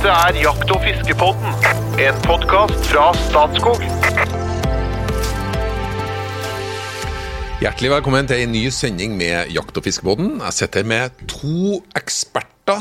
Dette er Jakt- og fiskepodden, en podkast fra Statskog. Hjertelig velkommen til en ny sending med Jakt- og fiskepodden. Jeg sitter med to eksperter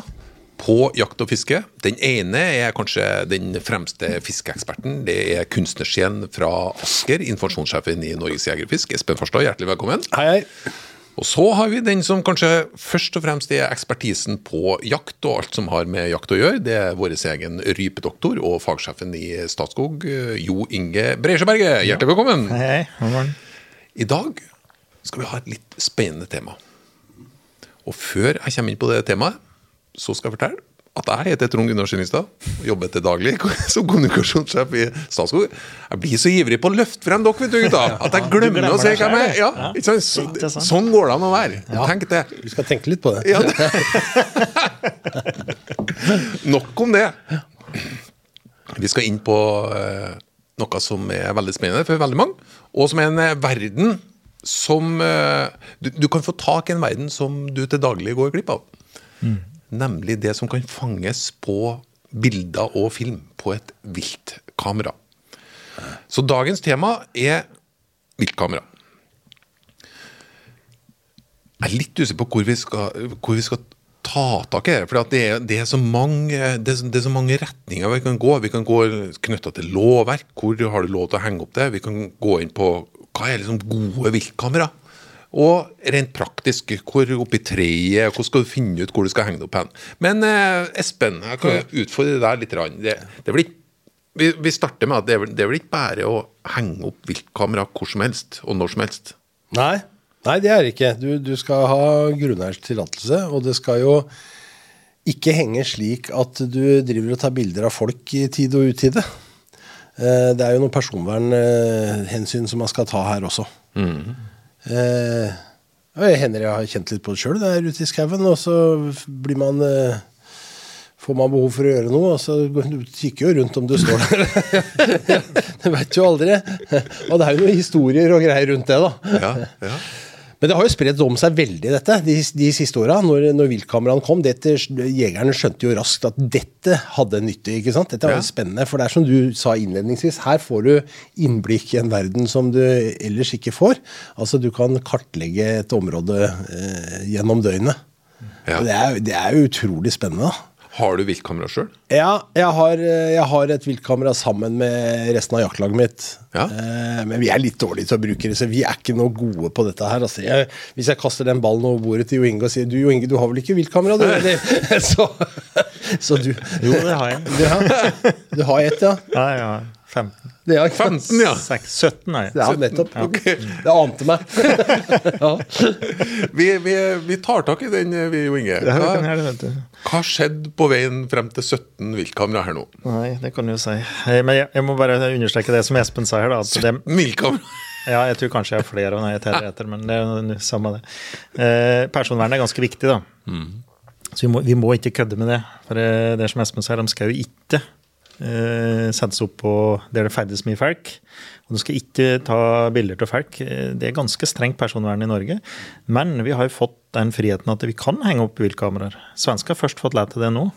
på jakt og fiske. Den ene er kanskje den fremste fiskeeksperten. Det er kunstnerscenen fra Asker, informasjonssjefen i Norges Jeger og Fisk. Espen Farstad, hjertelig velkommen. Hei, hei. Og så har vi den som kanskje først og fremst er ekspertisen på jakt og alt som har med jakt å gjøre. Det er vår egen rypedoktor og fagsjefen i Statskog, Jo Inge Breisjøberge. Hjertelig velkommen. Hei, hei. I dag skal vi ha et litt spennende tema. Og før jeg kommer inn på det temaet, så skal jeg fortelle at jeg heter Trond Gunnar Skinningstad jobber til daglig som kommunikasjonssjef i Statskog. Jeg blir så ivrig på å løfte frem dere, vet du, gutta, at jeg glemmer å si hvem jeg er. Ja, ikke sant? Så, sånn går det an å være. Tenk det. Du skal tenke litt på det. Ja, det. Nok om det. Vi skal inn på eh, noe som er veldig spennende for veldig mange, og som er en eh, verden som eh, du, du kan få tak i en verden som du til daglig går glipp av. Nemlig det som kan fanges på bilder og film på et viltkamera. Så dagens tema er viltkamera. Jeg er litt usikker på hvor vi skal, hvor vi skal ta tak i det. For det det, er så mange, det er så mange retninger vi kan gå. Vi kan gå knytta til lovverk. Hvor har du lov til å henge opp det? Vi kan gå inn på hva er liksom gode viltkamera. Og rent praktisk, hvor oppi treet, hvor skal du finne ut hvor du skal henge det opp hen. Men eh, Espen, jeg kan utfordre deg litt. grann. Det, det blir, vi, vi starter med at det det vel ikke bare å henge opp viltkamera hvor som helst og når som helst. Nei, nei, det er det ikke. Du, du skal ha grunneierens tillatelse, og det skal jo ikke henge slik at du driver og tar bilder av folk i tide og utide. Eh, Det er jo noen personvernhensyn som man skal ta her også. Eh, Det hender jeg har kjent litt på det sjøl, det er ute i skauen, og så blir man eh, Får man behov for å gjøre noe, og så du kikker jo rundt om du står der. du veit jo aldri. Og det er jo noen historier og greier rundt det, da. Ja, ja. Men det har jo spredt om seg veldig, dette, de, de siste åra. Når, når viltkameraene kom. Dette, jegerne skjønte jo raskt at dette hadde nytte. ikke sant? Dette Ja. jo spennende. For det er som du sa innledningsvis, her får du innblikk i en verden som du ellers ikke får. Altså du kan kartlegge et område eh, gjennom døgnet. Ja. Det, er, det er jo utrolig spennende. da. Har du viltkamera sjøl? Ja, jeg har, eh, jeg har et viltkamera sammen med resten av jaktlaget mitt. Ja. Eh, men vi er litt dårlige til å bruke det, så vi er ikke noe gode på dette her. Altså, jeg, hvis jeg kaster den ballen over bordet til Jo Inge og sier du Jo Inge, du har vel ikke viltkamera, du? Eller? så, så du Jo, det har jeg. du har, du har ett, ja? Ja, ja. 15. Det er 15, ja. 17 nei. Ja, nettopp. Okay. Det ante meg. ja. Vi, vi, vi tar tak i den, vi, Jo Inge. Det Hva, hva skjedde på veien frem til 17 viltkamera her nå? Nei, det kan du jo si. Eh, Men jeg, jeg må bare understreke det som Espen sa her. da, at det, Viltkamera? ja, Jeg tror kanskje jeg har flere av jeg teller etter, men det er jo det samme det. Eh, personvern er ganske viktig, da. Så vi må, vi må ikke kødde med det. For det, det er som Espen sier, de skal jo ikke eh, settes opp på der det ferdes mye folk. Og du skal ikke ta bilder av folk. Eh, Det er ganske strengt personvern i Norge. Men vi har jo fått den friheten at vi kan henge opp viltkameraer. Svensker har først fått lov til det nå.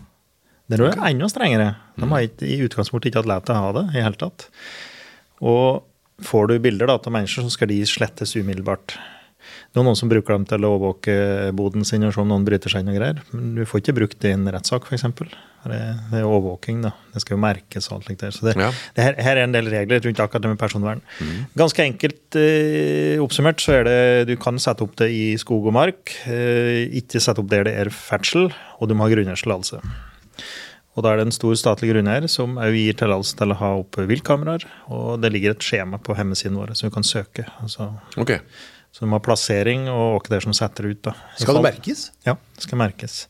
Det er jo enda strengere. De har ikke, i utgangspunktet ikke hatt lov til å ha det i hele tatt. Og får du bilder da, av mennesker, så skal de slettes umiddelbart. Det er noen som bruker dem til å overvåke boden sin og se om noen bryter seg inn og greier. Men du får ikke brukt det i en rettssak, f.eks. Det, det er overvåking, da. Det skal jo merkes og alt slikt der. Så det, Ja. det her, her er en del regler rundt akkurat det med personvern. Ganske enkelt eh, oppsummert så er det du kan sette opp det i skog og mark. Eh, ikke sette opp der det er ferdsel, og du må ha grunnerstillatelse. Og da er det en stor statlig grunneier som òg gir tillatelse til å ha opp viltkameraer. Og det ligger et skjema på hjemmesiden vår som du kan søke. Altså, Ok. Så du må ha plassering og åke der som setter ut. da. Skal det merkes? Ja, det skal merkes.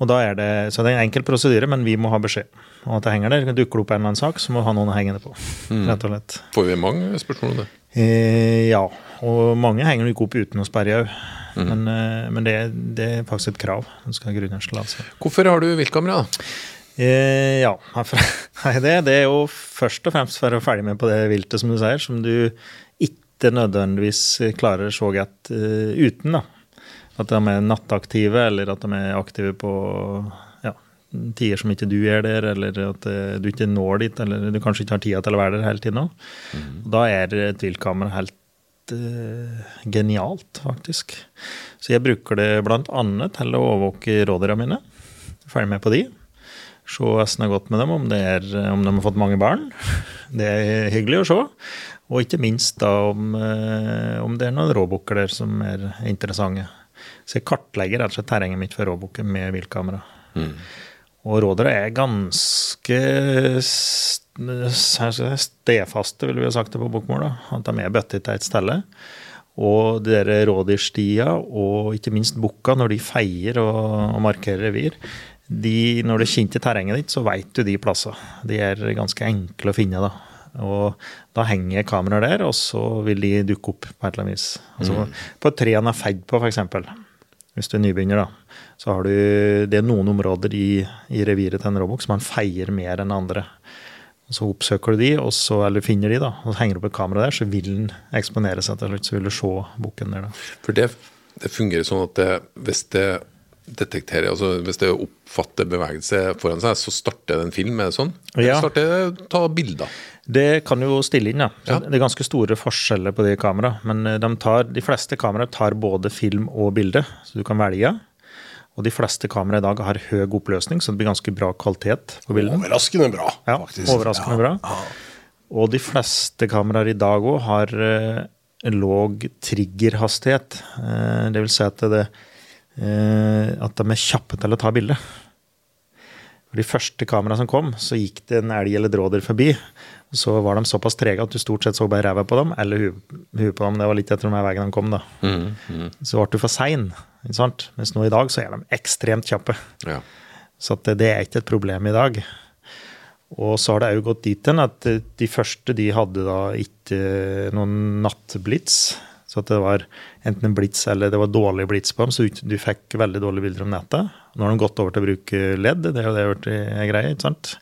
Og da er det, så det er en enkel prosedyre, men vi må ha beskjed Og at det henger der. Dukker det opp en eller annen sak, så må du ha noen å henge det på. rett og slett. Får vi mange spørsmål om det? Eh, ja, og mange henger jo ikke opp uten å sperre òg. Men, eh, men det, det er faktisk et krav. Du skal ha grunneiers. Hvorfor har du viltkamera? Eh, ja, det, det er jo først og fremst for å være ferdig med på det viltet, som du sier, som du ikke nødvendigvis klarer så godt uh, uten. da. At de er nattaktive, eller at de er aktive på ja, tider som ikke du er der, eller at eh, du ikke når dit, eller du kanskje ikke har tida til å være der hele tiden. Mm. Da er et viltkamera helt eh, genialt, faktisk. Så jeg bruker det bl.a. til å overvåke rådyra mine. Følge med på de. Se hvordan det har gått med dem, om, det er, om de har fått mange barn. Det er hyggelig å se. Og ikke minst da om, eh, om det er noen råbukker der som er interessante. Så jeg kartlegger rett og slett terrenget mitt for råbukker med viltkamera. Og rådyra er ganske stefaste, ville vi ha sagt det på bokmål. da, At de er bøttet til et sted. Og dere rådyrstia, og ikke minst bukka, når de feier og, og markerer revir, de, når det er kjent i terrenget ditt, så veit du de plassene. De er ganske enkle å finne. da. Og da henger kameraer der, og så vil de dukke opp på et eller annet vis. Altså, På et tre han er feid på, f.eks. Hvis du er nybegynner, da. Så har du Det er noen områder i, i reviret til en råbukk som han feier mer enn andre. Og Så oppsøker du de, og så, eller finner de, da, og så henger du opp et kamera der, så vil den eksponere seg til slutt. Så vil du se bukken der, da. For det, det fungerer sånn at det, hvis det detekterer, altså hvis det oppfatter bevegelse foran seg, så starter det en film, er det sånn? Eller Ja. starter det ta bilder? Det kan jo stille inn, ja. Ja. Det er ganske store forskjeller på de kameraene. Men eh, de, tar, de fleste kameraer tar både film og bilde, så du kan velge. Og de fleste kameraer i dag har høy oppløsning, så det blir ganske bra kvalitet på bildene. Overraskende bra, Ja, faktisk. overraskende bra. Og de fleste kameraer i dag òg har eh, låg triggerhastighet. Eh, det vil si at, det, eh, at de er kjappe til å ta bilde. For De første kameraene som kom, så gikk det en elg eller dråder forbi. Så var de såpass trege at du stort sett så bare ræva på dem, eller hu- huet på dem. Det var litt etter den veien de kom, da. Så ble du for sein. ikke sant? Mens nå i dag så er de ekstremt kjappe. Ja. Så det er ikke et problem i dag. Og så har det òg gått dit hen at eh, de første de hadde da ikke noen nattblits. Så at det var enten en blits eller det var dårlig blits på dem, så du fikk veldig dårlige bilder om nettet. Nå har de gått over til å bruke LED, det er jo det blitt en greie, ikke sant?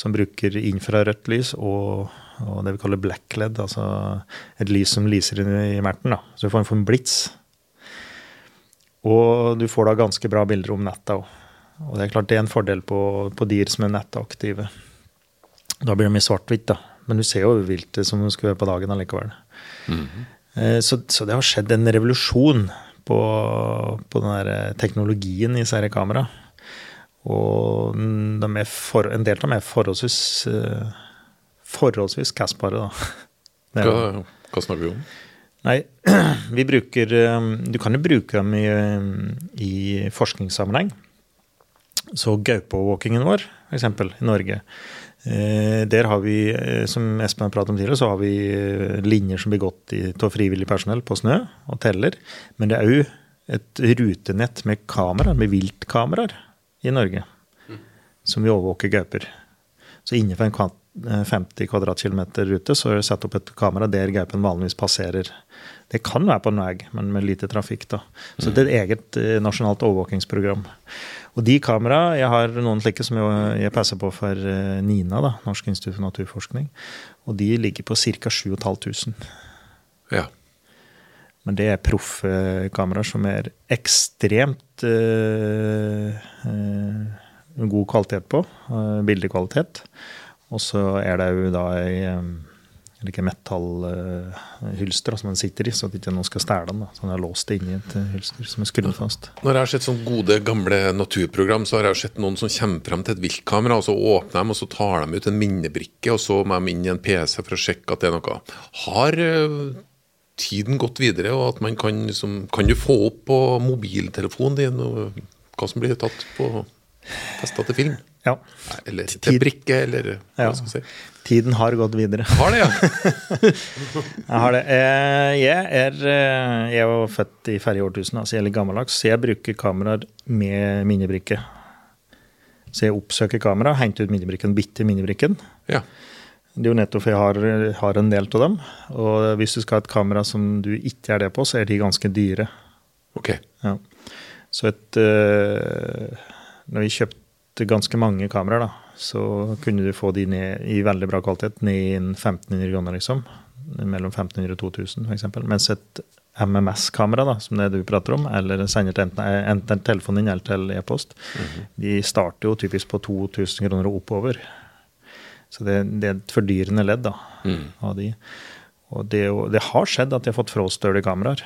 Som bruker infrarødt lys og, og det vi kaller black LED, altså et lys som lyser inn i merten. da. Så du får en form blits. Og du får da ganske bra bilder om nettet òg. Og det er klart det er en fordel på, på dyr som er nettaktive. Da blir de i svart-hvitt, da. Men du ser jo viltet som du skulle være på dagen allikevel. Eh, Så, så det har skjedd en revolusjon på, på den der eh, teknologien i disse kamera. Og de er for, en del av dem er forholdsvis eh, forholdsvis kastbare, da. Hva, hva snakker vi om? Nei, vi bruker Du kan jo bruke dem i, i forskningssammenheng. Så gaupeovervåkingen vår, f.eks. i Norge. Eh, der har vi, eh, som Espen har pratet om tidligere, så har vi eh, linjer som blir gått i- av frivillig personell på snø og teller. Men det er òg et rutenett med kameraer, med viltkameraer, i Norge. Som vi overvåker gauper. Så innenfor en eh, 50 kvadratkilometer rute så er det satt opp et kamera der gaupen vanligvis passerer. Det kan være på en vei, men med lite trafikk. da. Så det er et eget nasjonalt overvåkingsprogram. Og de kamera, Jeg har noen slike som jeg, jeg passer på for eh, NINA, da, Norsk institutt for naturforskning. Og de ligger på ca. 7500. Ja. Men det er proffe kameraer som er ekstremt øh, øh, god kvalitet på. Øh, bildekvalitet. Og så er det jo da ei eh, ikke metallhylster som den sitter i, så at ikke noen skal stjele den. da. Så den er låst inni et eh, hylster som er skrudd fast. Når jeg har sett sånne gode, gamle naturprogram, så har jeg sett noen som kommer frem til et viltkamera, og så åpner de, og så tar de ut en minnebrikke, og så må de inn i en PC for å sjekke at det er noe. Har eh, tiden gått videre, og at man kan liksom Kan du få opp på mobiltelefonen din og hva som blir tatt på festa til film? Ja. Eller til brikke, eller hva Ja. skal si. Tiden har gått videre. Har det, ja. Jeg har det. Eh, Jeg er, eh, jeg er jo født i forrige årtusen, altså jeg er litt gammeldags, så jeg bruker kameraer med minnebrikke. Så jeg oppsøker kamera, henter ut minnebrikken, bitte minnebrikken. ja. Det er jo nettopp for jeg har, har en del av dem. Og hvis du skal ha et kamera som du ikke er det på, så er de ganske dyre. Ok. Ja. Så et eh, Når vi kjøpte ganske mange kameraer, da, så kunne du få de ned i veldig bra kvalitet, ned i 1500 kroner, liksom. Mellom 1500 og 2000, f.eks. Mens et MMS-kamera, da, som det du prater om, eller sender til enten, enten telefonen din eller til e-post, de starter jo typisk på 2000 kroner og oppover. Så det, det er et fordyrende ledd da, av de. Og det, er det har skjedd at de har fått frostølige kameraer.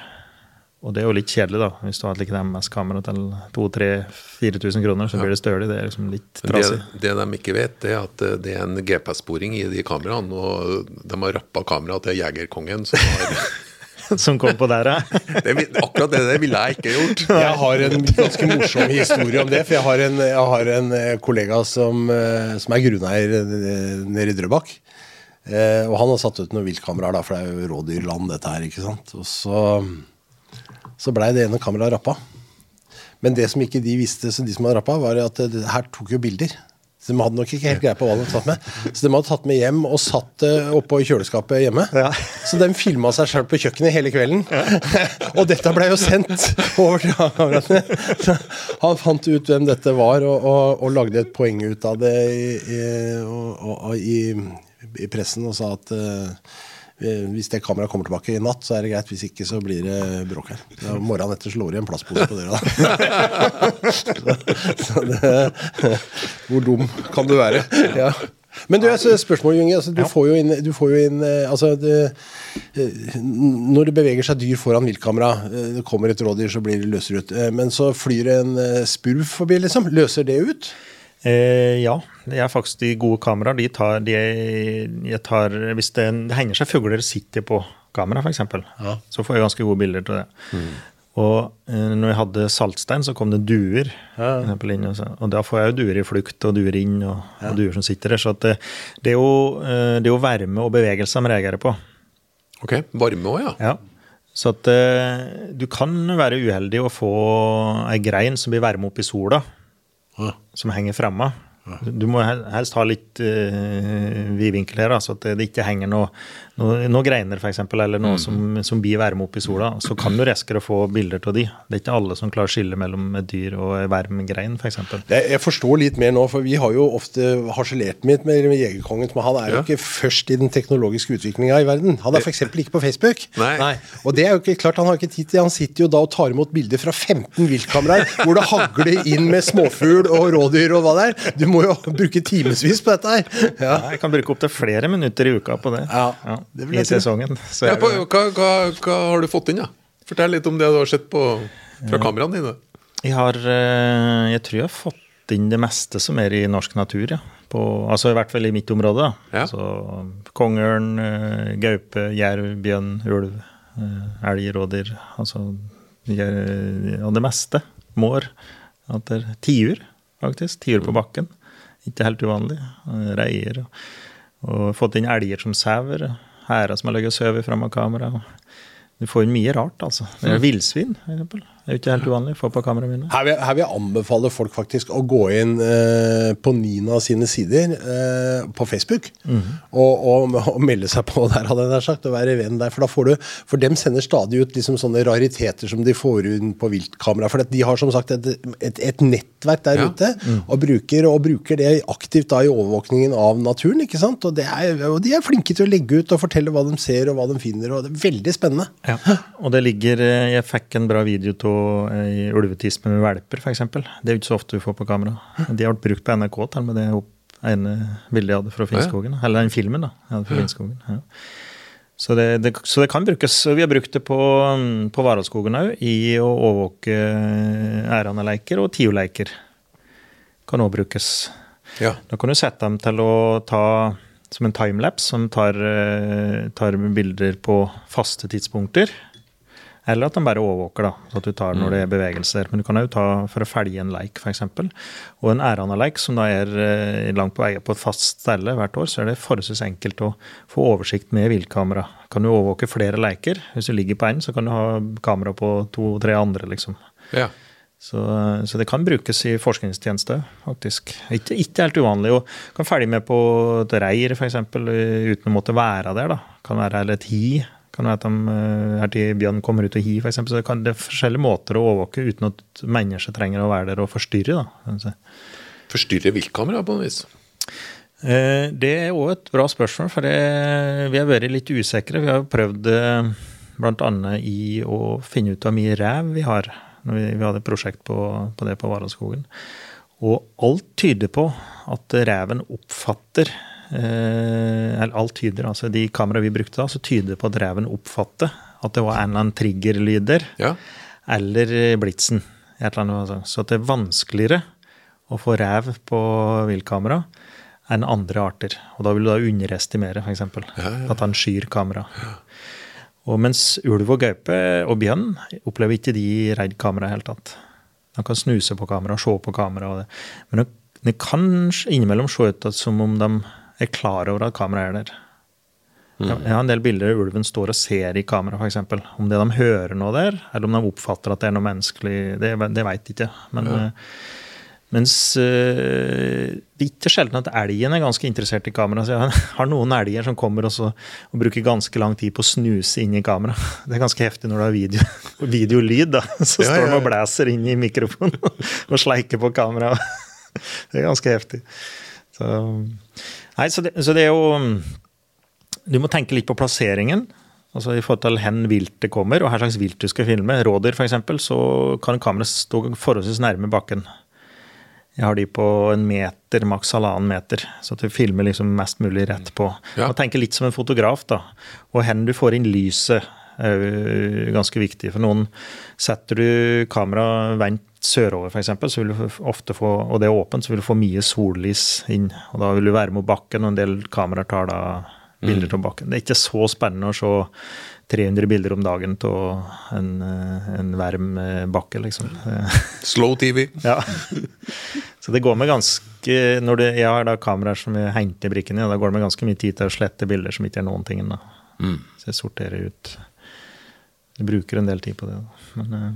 Og det er jo litt kjedelig, da. Hvis du har et like MS-kamera til 2000-4000 kroner, så blir det stølig. Det er liksom litt trasig. Det, det de ikke vet, det er at eh, det er en GPS-sporing i de kameraene. Og de har rappa kameraet til Jegerkongen. Som har, Som kom på der, ja. det, akkurat det, det ville jeg ikke gjort. Jeg har en ganske morsom historie om det. For jeg har en, jeg har en eh, kollega som, eh, som er grunneier nede i Drøbak. Eh, og han har satt ut noen viltkameraer, for det er jo rådyrland, dette her. ikke sant? Og så, så blei det ene kameraet rappa. Men det som ikke de visste, så de som hadde rappa, var at det her tok jo bilder. Så de hadde nok ikke helt greie på hva de hadde tatt med. Så de hadde tatt med hjem og satt det oppå i kjøleskapet hjemme. Så de filma seg sjøl på kjøkkenet hele kvelden. og dette blei jo sendt over til kameratene. Så Han fant ut hvem dette var, og, og, og lagde et poeng ut av det i, i, og, i, i pressen og sa at eh, hvis det kameraet kommer tilbake i natt, så er det greit. Hvis ikke, så blir det bråk her. Ja, morgenen etter slår de en plastpose på døra. så det, hvor dum kan du være? Ja. Men du, altså, spørsmål, Junge. Altså, du, får jo inn, du får jo inn eh, altså, det, eh, Når det beveger seg dyr foran viltkamera, eh, det kommer et rådyr, så blir det løser ut. Eh, Men så flyr en eh, spurv forbi, liksom. Løser det ut? Eh, ja, det er faktisk de gode kameraene. De tar, de, tar, hvis det, det henger seg fugler sitter på kamera, f.eks., Ja. så får jeg ganske gode bilder til det. Og eh, når jeg hadde saltstein, så kom det duer. Ja. inn, og, så, og da får jeg jo duer i flukt og duer inn, og, og duer som sitter der. Så det, det, er jo, eh, det er jo varme og bevegelse de reagerer på. Ok, Varme òg, ja. Ja. Så at eh, du kan være uheldig å få ei grein som blir varme opp i sola, Ja. som henger fremme. Du må helst ha litt uh, vidvinkel her, så at det ikke henger noe, noe, noe greiner for eksempel, eller noe som, som blir verme opp i sola. Så kan du raskere få bilder av de. Det er ikke alle som klarer å skille mellom et dyr og en varm grein, f.eks. Jeg, jeg forstår litt mer nå, for vi har jo ofte harselert litt med, med Jegerkongen, men han er jo ikke først i den teknologiske utviklinga i verden. Han er f.eks. ikke på Facebook. Nei. Og det er jo ikke klart, han har ikke tid til. Han sitter jo da og tar imot bilder fra 15 viltkameraer hvor det hagler inn med småfugl og rådyr og hva det er. Du må jo bruke timevis på dette her. Ja. Jeg kan bruke opptil flere minutter i uka på det, Ja, vil i sesongen. Så ja på, hva, hva, hva har du fått inn, da? Fortell litt om det du har sett på, fra kameraene dine. Jeg har eh, Jeg tror jeg har fått inn det meste som er i norsk natur, ja. På, altså i hvert fall i mitt område. Ja. Så kongeørn, eh, gaupe, jerv, bjørn, ulv, eh, elg, rådyr. Altså ja, det meste. Mår. Tiur, faktisk. Tiur på bakken. Ikke helt uvanlig. Reier. Og, og fått inn elger som sauer. Hærer som har ligget og sovet framme av kamera. Du får inn mye rart, altså. Det er Villsvin, for eksempel. Det er jo ikke helt uvanlig få på kameraet mine. Her vil, her vil jeg anbefale folk faktisk å gå inn eh, på Nina sine sider eh, på Facebook og, og, og melde seg på der, hadde jeg nær sagt, og være venn der. For da får du, for dem sender stadig ut liksom sånne rariteter som de får inn på viltkamera. For de har som sagt et, et, et nettverk der Ja. ute, og, bruker, og bruker det aktivt da i overvåkningen av naturen. ikke sant? Og, det er, og de er flinke til å legge ut og fortelle hva de ser og hva de finner. og Det er veldig spennende. Ja. Og det ligger eh, Jeg fikk en bra video av ei ulvetispe med valper, f.eks. Det er jo ikke så ofte du får på kamera. De har vært brukt på NRK til med det ene bildet jeg hadde fra Finnskogen. Eller den filmen, da. Jeg hadde fra Finnskogen. Ja. Så, det, det, så det kan brukes. Vi har brukt det på, mm, på Varaldskogen òg, i å overvåke æraneleiker og tioleiker. Kan òg brukes. Ja. Da kan du sette dem til å ta som en timelapse, som tar, eh, tar bilder på faste tidspunkter. Eller at de bare overvåker, da, så at du tar når det er bevegelser. Men du kan òg ta for å følge en leik, f.eks. Og en ærana-leik som da er eh, langt på vei på et fast stelle hvert år, så er det forholdsvis enkelt å få oversikt med viltkamera. Kan du overvåke flere leiker? Hvis du ligger på én, så kan du ha kamera på to-tre andre, liksom. ja. Så, så det kan brukes i forskningstjeneste, faktisk. Ikke, ikke helt uvanlig. Og kan følge med på et reir, f.eks., uten å måtte være der. da. Kan være eller et hi. Kan være at de, eh, her til bjørn kommer ut og hi, f.eks. Så det, kan, det er forskjellige måter å overvåke uten at mennesker trenger å være der og forstyrre. da. Forstyrrer viltkamera på noe vis? Eh, Det er òg et bra spørsmål, for det, vi har vært litt usikre. Vi har prøvd, bl.a. i å finne ut hvor mye rev vi har. Når vi, vi hadde et prosjekt på, på det på Varaskogen. Og alt tyder på at reven oppfatter Eller alt tyder, altså de kameraene vi brukte da, så tyder det på at reven oppfatter at det var en eller annen triggerlyder Ja. eller blitsen. et eller annet, altså. Så det er vanskeligere å få rev på viltkamera enn andre arter. Og da vil du da underestimere, f.eks. At han skyr kamera. Og mens ulv og gaupe og bjørn opplever ikke de redd kamera i det hele tatt. De kan snuse på kamera, se på kamera. Men det kan innimellom se ut som om de er klar over at kameraet er der. Jeg har en del bilder der ulven står og ser i kamera, f.eks. Om det de hører noe der, eller om de oppfatter at det er noe menneskelig, det, det veit ikke. Men, ja. mens øh, det er ikke sjelden at elgen er ganske interessert i kamera. Så jeg har noen elger som kommer også, og bruker ganske lang tid på å snuse inn i kamera. Det er ganske heftig når du har video, videolyd. da. Så Ja, står de ja, og blæser inn i mikrofonen og sleiker på kamera. Det er ganske heftig. Så, nei, så, det, så det er jo Du må tenke litt på plasseringen. Altså I forhold til hen viltet kommer, og hva slags vilt du skal filme. Rådyr f.eks., så kan kameraet stå forholdsvis nærme bakken. Jeg har de på en meter, maks halvannen meter, så at du filmer liksom mest mulig rett på. Ja. Og tenke litt som en fotograf, da. Og hen du får inn lyset, er jo ganske viktig. For noen setter du kameraet vendt sørover, f.eks., så vil du ofte få, og det er åpent, så vil du få mye sollys inn. Og da vil du være mot bakken, og en del kameraer tar da bilder av bakken. Det er ikke så spennende å se 300 bilder om dagen av en, en varm eh, bakke, liksom. Slow TV. ja. Så det går med ganske når det, Jeg har da kameraer som jeg henter brikken i, og da går det med ganske mye tid til å slette bilder som ikke er noen ting. Da. Så jeg sorterer ut Jeg bruker en del tid på det. Men, eh,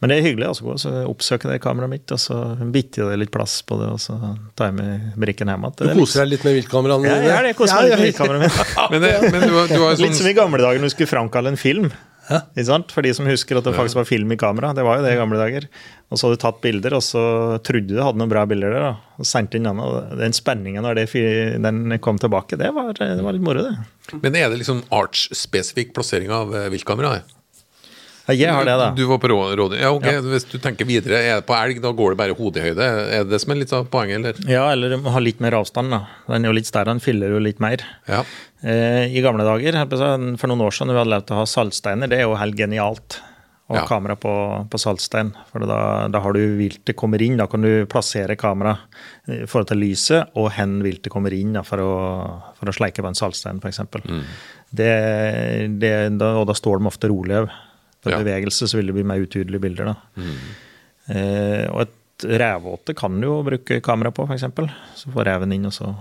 men det er hyggelig. Altså, gå, så oppsøke det kameraet mitt, og så bitte jeg litt plass på det, og så tar jeg med brikken hjem igjen. Du Det er litt- koser deg litt med viltkameraene Ja, jeg det. Jeg koser meg litt med kameraet mitt. Men, det, men du, har- du har jo Litt som sånn i gamle dager når du skulle framkalle en film. Ikke sant? For de som husker at det faktisk var film i kamera. Det var jo det i gamle dager. Og så hadde du tatt bilder, og så trodde du hadde noen bra bilder der. da, Og sendte inn den, og Den spenningen når det, den kom tilbake, det var, det var litt moro, det. Men er det liksom arts-spesifikk plassering av eh, viltkamera? Jeg har det, da. Du var på råd. Ja, ok, Ja. Hvis du tenker videre, er det på elg, da går det bare hodehøyde? Er det det som er litt av poenget, eller? Ja, eller ha litt mer avstand, da. Den er jo litt større, den fyller jo litt mer. Ja. Eh, I gamle dager, for noen år siden, vi hadde lært å ha saltsteiner, det er jo helt genialt. Ha Ja. kamera på, på saltstein. For da, da har du viltet kommer inn. Da kan du plassere kamera i forhold til lyset, og hen viltet kommer inn da, for, å, for å sleike på en saltstein, f.eks. Mm. Det, det, da, og da står de ofte rolig òg. Ved Ja. Mm. bevegelse så vil det bli mer utydelige bilder. da. Eh, og et revåte kan du jo bruke kamera på, f.eks. Så får reven inn, og så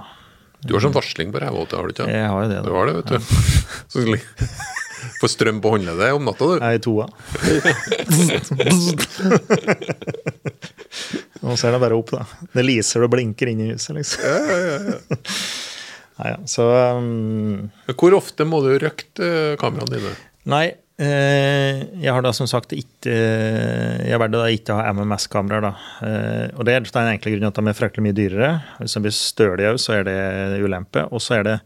Du har sånn varsling på rævåte, har du ikke? Jeg har jo det, da. Du har det, vet du. Ja. Får strøm på håndleddet om natta, du. Jeg er i toa. Og så er det bare opp, da. Det lyser og blinker inn i huset, liksom. Ja, ja, ja. Nei, så um, Hvor ofte må du røkte eh, kameraene dine? Nei, jeg har da som sagt ikke Jeg valgte da ikke å ha MMS-kameraer, da. Eh, og det er den enkle grunnen at de er fryktelig mye dyrere. Hvis de blir stølige òg, så er det ulempe. Og så er det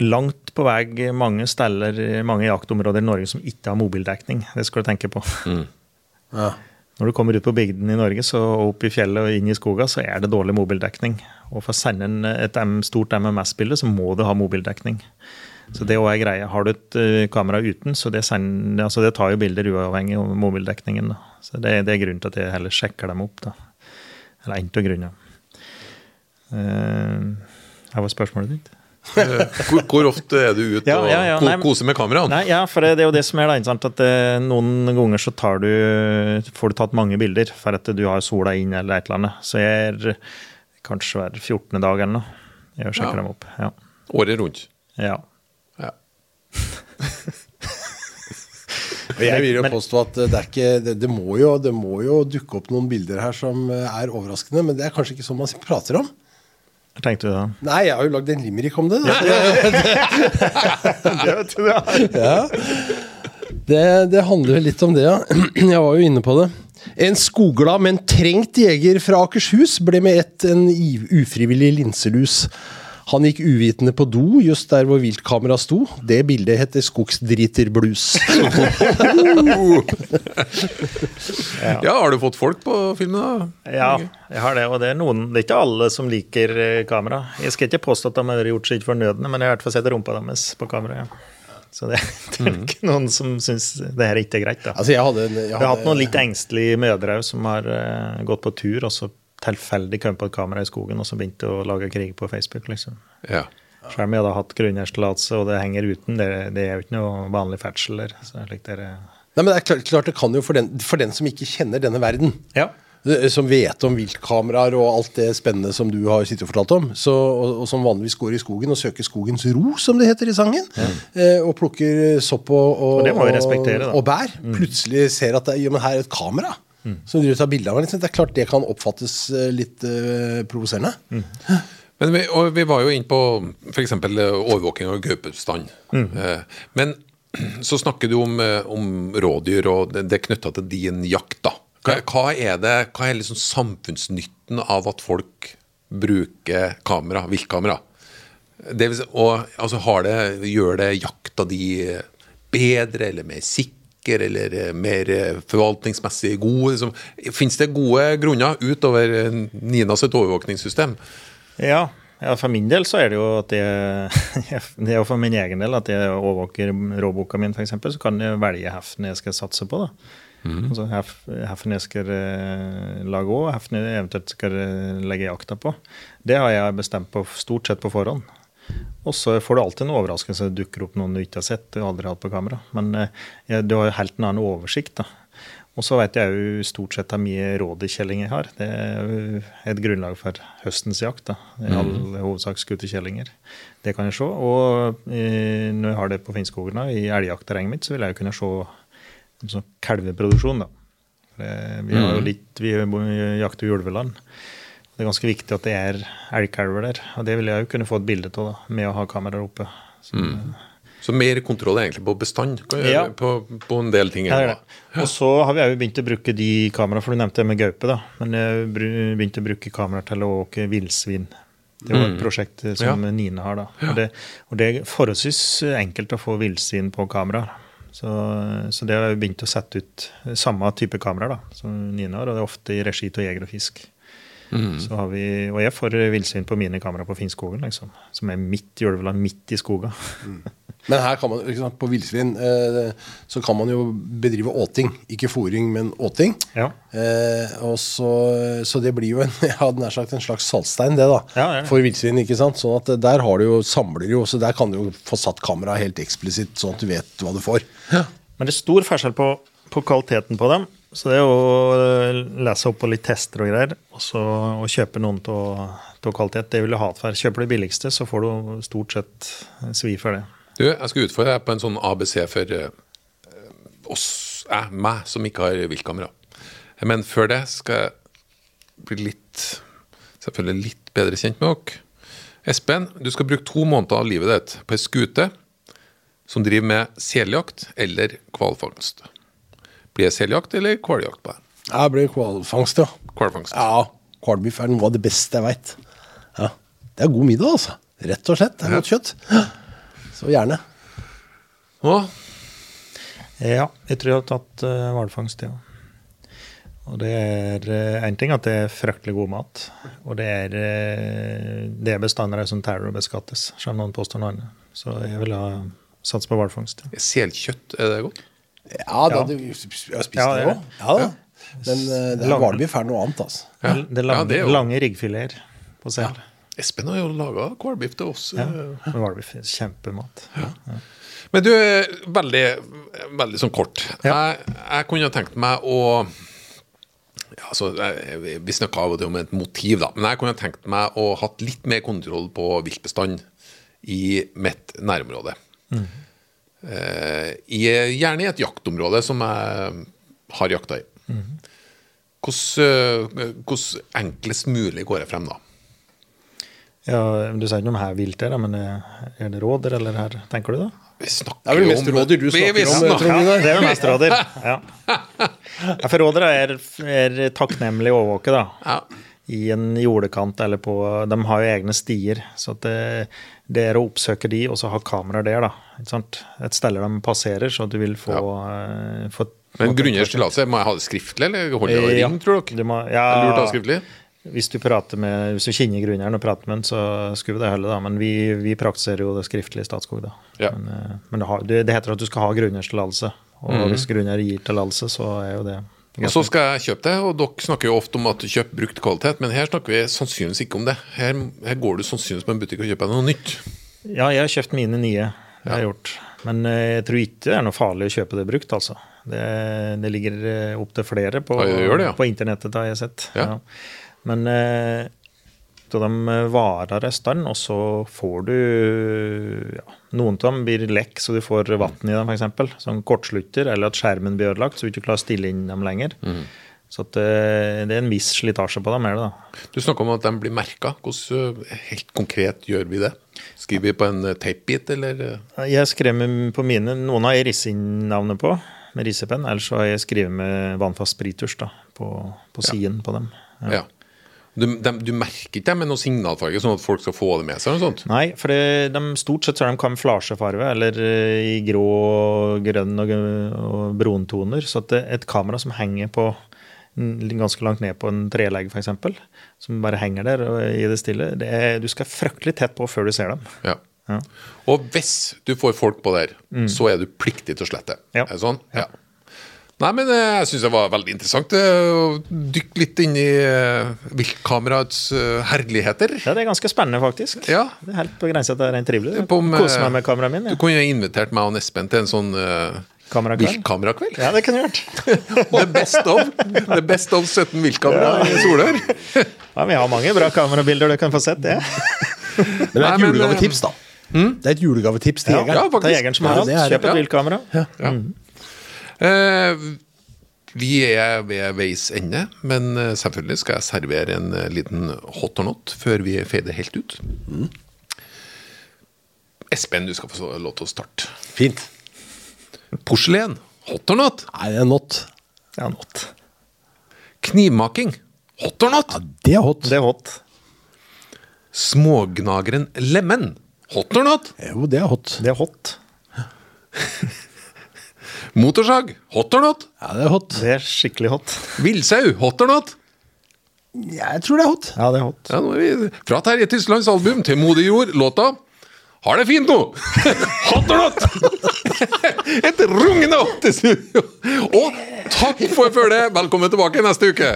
langt på vei mange steder, mange jaktområder i Norge som ikke har mobildekning. Det skal du tenke på. Ja. Når du kommer ut på bygden i Norge, så opp i fjellet og inn i skoga, så er det dårlig mobildekning. Og for å sende et stort MMS-bilde, så må du ha mobildekning. Så det òg er greia. Har du et eh, kamera uten, så det, sender, altså det tar jo bilder uavhengig av mobildekningen. Da. Så det, det er grunnen til at jeg heller sjekker dem opp. Da. Eller en av grunnene. Uh, hva var spørsmålet ditt? Eh, Hvor, hvor ofte er du ute Ja, og ja, ja, nei, koser med kameraene? Ja, for det, det er jo det som er det sant? at eh, noen ganger så tar du, får du tatt mange bilder for at du har sola inn eller et eller annet. Så jeg er kanskje hver 14. dag eller noe. Jeg sjekker dem opp. Ja. Året rundt. Ja. Jeg vil jo påstå at det, ikke, det, det, må jo, det må jo dukke opp noen bilder her som eh, er overraskende, men det er kanskje ikke sånn man prater om. Hva tenkte du da? Nei, jeg har jo lagd en limerick om det. Da. Ja. Det, det handler litt om det, ja. Jeg var jo inne på det. En skogglad, men trengt jeger fra Akershus ble med ett en ufrivillig linselus. Han gikk uvitende på do just der hvor viltkameraet sto. Det bildet heter Skogsdriterblues. Ja, har du fått folk på filmen, da? Ja, jeg har det. Og det er noen Det er ikke alle som liker eh, kamera. Jeg skal ikke påstå at de har gjort seg fornødne, men jeg har i hvert fall sett rumpa deres på kamera. Ja. Så det, det er ikke noen som syns det her ikke er greit. da. altså, jeg hadde, en- jeg har hatt noen litt engstelige mødre som har uh, gått på tur og så tilfeldig kom på et kamera i skogen og så begynte å lage krig på Facebook. liksom. Ja. Selv om jeg hadde hatt grunneierstillatelse og det henger uten, det, det er jo ikke noe vanlig ferdsel der. Så slik det er, Nei, men det er klart, klart det kan jo for den, for den som ikke kjenner denne verden, ja. som vet om viltkameraer og alt det spennende som du har sittet og fortalt om, så, og, og som vanligvis går i skogen og søker skogens ro, som det heter i sangen, eh, og plukker sopp og, og, Og bær, plutselig ser at det, ja, men her er et kamera som driver og tar bilde av meg. Liksom. Det er klart det kan oppfattes eh, litt uh, provoserende. Men vi, vi var jo inne på f.eks. overvåking av gaupebestand. Eh, Men så snakker du om, eh, om rådyr, og det, er knytta til din jakt. da. Hva, hva er det, hva er liksom samfunnsnytten av at folk bruker kamera, viltkamera? Det vil si, og altså har det, Gjør det jakta di bedre eller mer sikker eller eh, mer eh, forvaltningsmessig god? Liksom, Fins det gode grunner utover eh, Nina sitt overvåkningssystem? Ja, ja, for min del så er det jo at jeg, det er for min egen del at jeg overvåker råboka min, f.eks., så kan jeg velge heften jeg skal satse på. da. Altså Heften jeg skal lage òg, heften jeg eventuelt skal legge jakta på. Det har jeg bestemt på stort sett på forhånd. Og så får du alltid en overraskelse. Det dukker opp noen du ikke har sett Du aldri hatt på kamera. Men eh, du har jo helt en annen oversikt. da. Og så vet jeg jo stort sett hvor mye rådyrkjelling jeg har. Det er jo et grunnlag for høstens jakt. da. I all hovedsak skutte kjellinger. Det kan jeg se. Og eh, når jeg har det på Finnskogen, i elgjaktterrenget mitt, så vil jeg jo kunne se sånn kalveproduksjon. da. For, eh, vi har jo litt, vi jakter jo ulveland. Det er ganske viktig at det er elgkalver der. Og det vil jeg jo kunne få et bilde av med å ha kameraer oppe. Så, Så mer kontroll egentlig på bestand Ja. på, på en del ting. Ja. Og så har vi jo begynt å bruke de kameraene, for du nevnte det med gaupe, da. Men jeg begynte å bruke kameraer til å åke villsvin. Det var et prosjekt som som Nine har, da. Og det, og det er forholdsvis enkelt å få villsvin på kamera. Så, så det har vi begynt å sette ut samme type kameraer da, som Nine har, og det er ofte i regi av Jeger og Fisk. Så har vi, og jeg får villsvin på mine kameraer på Finnskogen, liksom. Som er midt i ulveland, midt i skoga. Men her kan man, ikke sant, på villsvin eh, så kan man jo bedrive åting. Ikke fôring, men åting. Ja. Eh, og så, så det blir jo en, jeg hadde nær sagt en slags saltstein, det, da. Ja, er. For villsvin. Sånn at der har du jo, samler du jo, så der kan du jo få satt kameraet helt eksplisitt, sånn at du vet hva du får. Men det er stor forskjell på, på kvaliteten på dem. Så det er å lese opp på litt tester og greier, og så å kjøpe noen av kvalitet, det vil du ha for. Kjøper det billigste, så får du stort sett svi for det. Du, jeg skal utfordre deg på en sånn ABC for eh, oss, jeg, meg som ikke har viltkamera. Men før det skal jeg bli litt selvfølgelig litt bedre kjent med dere. Espen, du skal bruke to måneder av livet ditt på ei skute som driver med seljakt eller hvalfangst. Blir det seljakt eller hvaljakt på den? Jeg blir hvalfangst, ja. Hvalfangst. Ja, hvalbiff er noe av det beste jeg veit. Ja. Det er god middag, altså. Rett og slett. Det er godt kjøtt. Så gjerne. Hva? Ja, jeg tror jeg har tatt uh, hvalfangst, ja. Og det er én ting at det er fryktelig god mat. Og det er, eh, det er bestander som terrorbeskattes, selv om noen påstår noe annet. Så jeg vil ha sats på hvalfangst. Ja. selkjøtt, er det godt? Ja, da, Ja. du, jeg har spist Ja, det òg. Ja, ja. Men uh, det er Lang- hvalbiff er noe annet, altså. Ja. Det er lange, Ja, det lange ryggfileter på sel. Espen har jo laga hvalbiff til oss. Ja. eh, er Hvalbiff er kjempemat. Men du, veldig, veldig sånn kort. Ja. Jeg, jeg kunne tenkt meg å ja, altså, Vi snakka av og til om et motiv, da. Men jeg kunne tenkt meg å hatt litt mer kontroll på viltbestand i mitt nærområde. Eh, i, gjerne i et jaktområde som jeg har jakta i. Hvordan, eh, hvordan enklest mulig går jeg frem da? Ja, Du sier ikke noe om her vilt er, men eh, er det råder, eller her, tenker du da? Vi snakker Det er vel mest rådyr du snakker vi om, snakker- Trond Gunnar. det er vel mest rådyr. Ja. ja, for rådyr er, er takknemlig å overvåke, da. Ja. I en jordekant eller på De har jo egne stier. Så at det, det er å oppsøke de, og så ha kameraer der, da. Et sted de passerer, så du vil få, eh, få Men grunngjørs tillatelse, må jeg ha det skriftlig, eller holder det Ja. tror dere? Du må, Det er lurt å ha ja, skriftlig? hvis du prater med, hvis du kjenner grunneieren og prater med ham, så skulle det holde, da. Men vi, vi praktiserer jo det skriftlig i Statskog, da. Ja. Men, eh, men det, har, det, heter at du skal ha grunneiers Og Mhm. hvis grunneier gir tillatelse, så er jo det Og så skal jeg kjøpe det, og dere snakker jo ofte om at du kjøper brukt kvalitet, men her snakker vi sannsynligvis ikke om det. Her, her går du sannsynligvis på en butikk og kjøper deg noe nytt. Ja, jeg har kjøpt mine nye. Det har jeg gjort. Men eh, jeg tror ikke det er noe farlig å kjøpe det brukt, altså. Det, det ligger opp opptil flere på, Ja, det ja. på internettet, har jeg sett. Ja. Men eh, da de varer en stund, og så får du ja, Noen av dem blir lekk, så du får vann i dem, f.eks. Som kortslutter, eller at skjermen blir ødelagt, så du ikke klarer å stille inn dem lenger. Mm. Så at, eh, det er en viss slitasje på dem, er det da. Du snakker om at de blir merka. Hvordan øh, helt konkret gjør vi det? Skriver vi på en teipbit, eller? Jeg skrev på mine, Noen har jeg risset inn navnet på med rissepenn, ellers så har jeg skrevet med vannfast sprittusj på, på siden på dem. Ja. Du, de, du merker ikke det med noe signalfarge, sånn at folk skal få det med seg? eller noe sånt? Nei, for det, de, stort sett så er de kamuflasjefarge, eller eh, i grå, grønn og, og bruntoner. Så at et kamera som henger på ganske langt ned på en trelegg, f.eks., som bare henger der og i det stille, det er, du skal fryktelig tett på før du ser dem. Ja. Ja. Og hvis du får folk på der, så er du pliktig til å slette. Ja. Er det sånn? Ja. Nei, men eh, jeg syns det var veldig interessant eh, å dykke litt inn i eh, viltkameraets herligheter. Ja, det er ganske spennende, faktisk. Ja. Det er helt på grensa til rent trivelig. Koser meg med kameraet mitt. Du kunne jo invitert meg og Espen til en sånn uh, viltkamerakveld. Ja, det kunne jeg gjort. The best of The best of 17 viltkamera i Solør. Ja, Vi har mange bra kamerabilder du kan få sett, det. Men det er et julegavetips, da. Det er et julegavetips til Ja, jegeren. ja, faktisk. Er jegeren som har Ja, det er. Kjøp et Ja. viltkamera. Ja. Eh, vi er ved veis ende, men eh, selvfølgelig skal jeg servere en eh, liten hot or not før vi fader helt ut. Espen, du skal få lov til å starte. Fint. Porselen. Hot or not? Nei, det er not. Ja, not. Knivmaking. Hot or not? Ja, det er hot. Det er hot. Smågnageren lemen. Hot or not? Jo, det er hot. Det er hot. Motorsag. Hot or not? Ja, det er hot. Det er skikkelig hot. Villsau. Hot or not? Ja, jeg tror det er hot. Ja, det er hot. Ja, nå er vi Fra Terje Tyslands album til Modig jord, låta Har det fint nå! Hot or not! Et rungende hot i studio! Og takk for følget! Velkommen tilbake neste uke!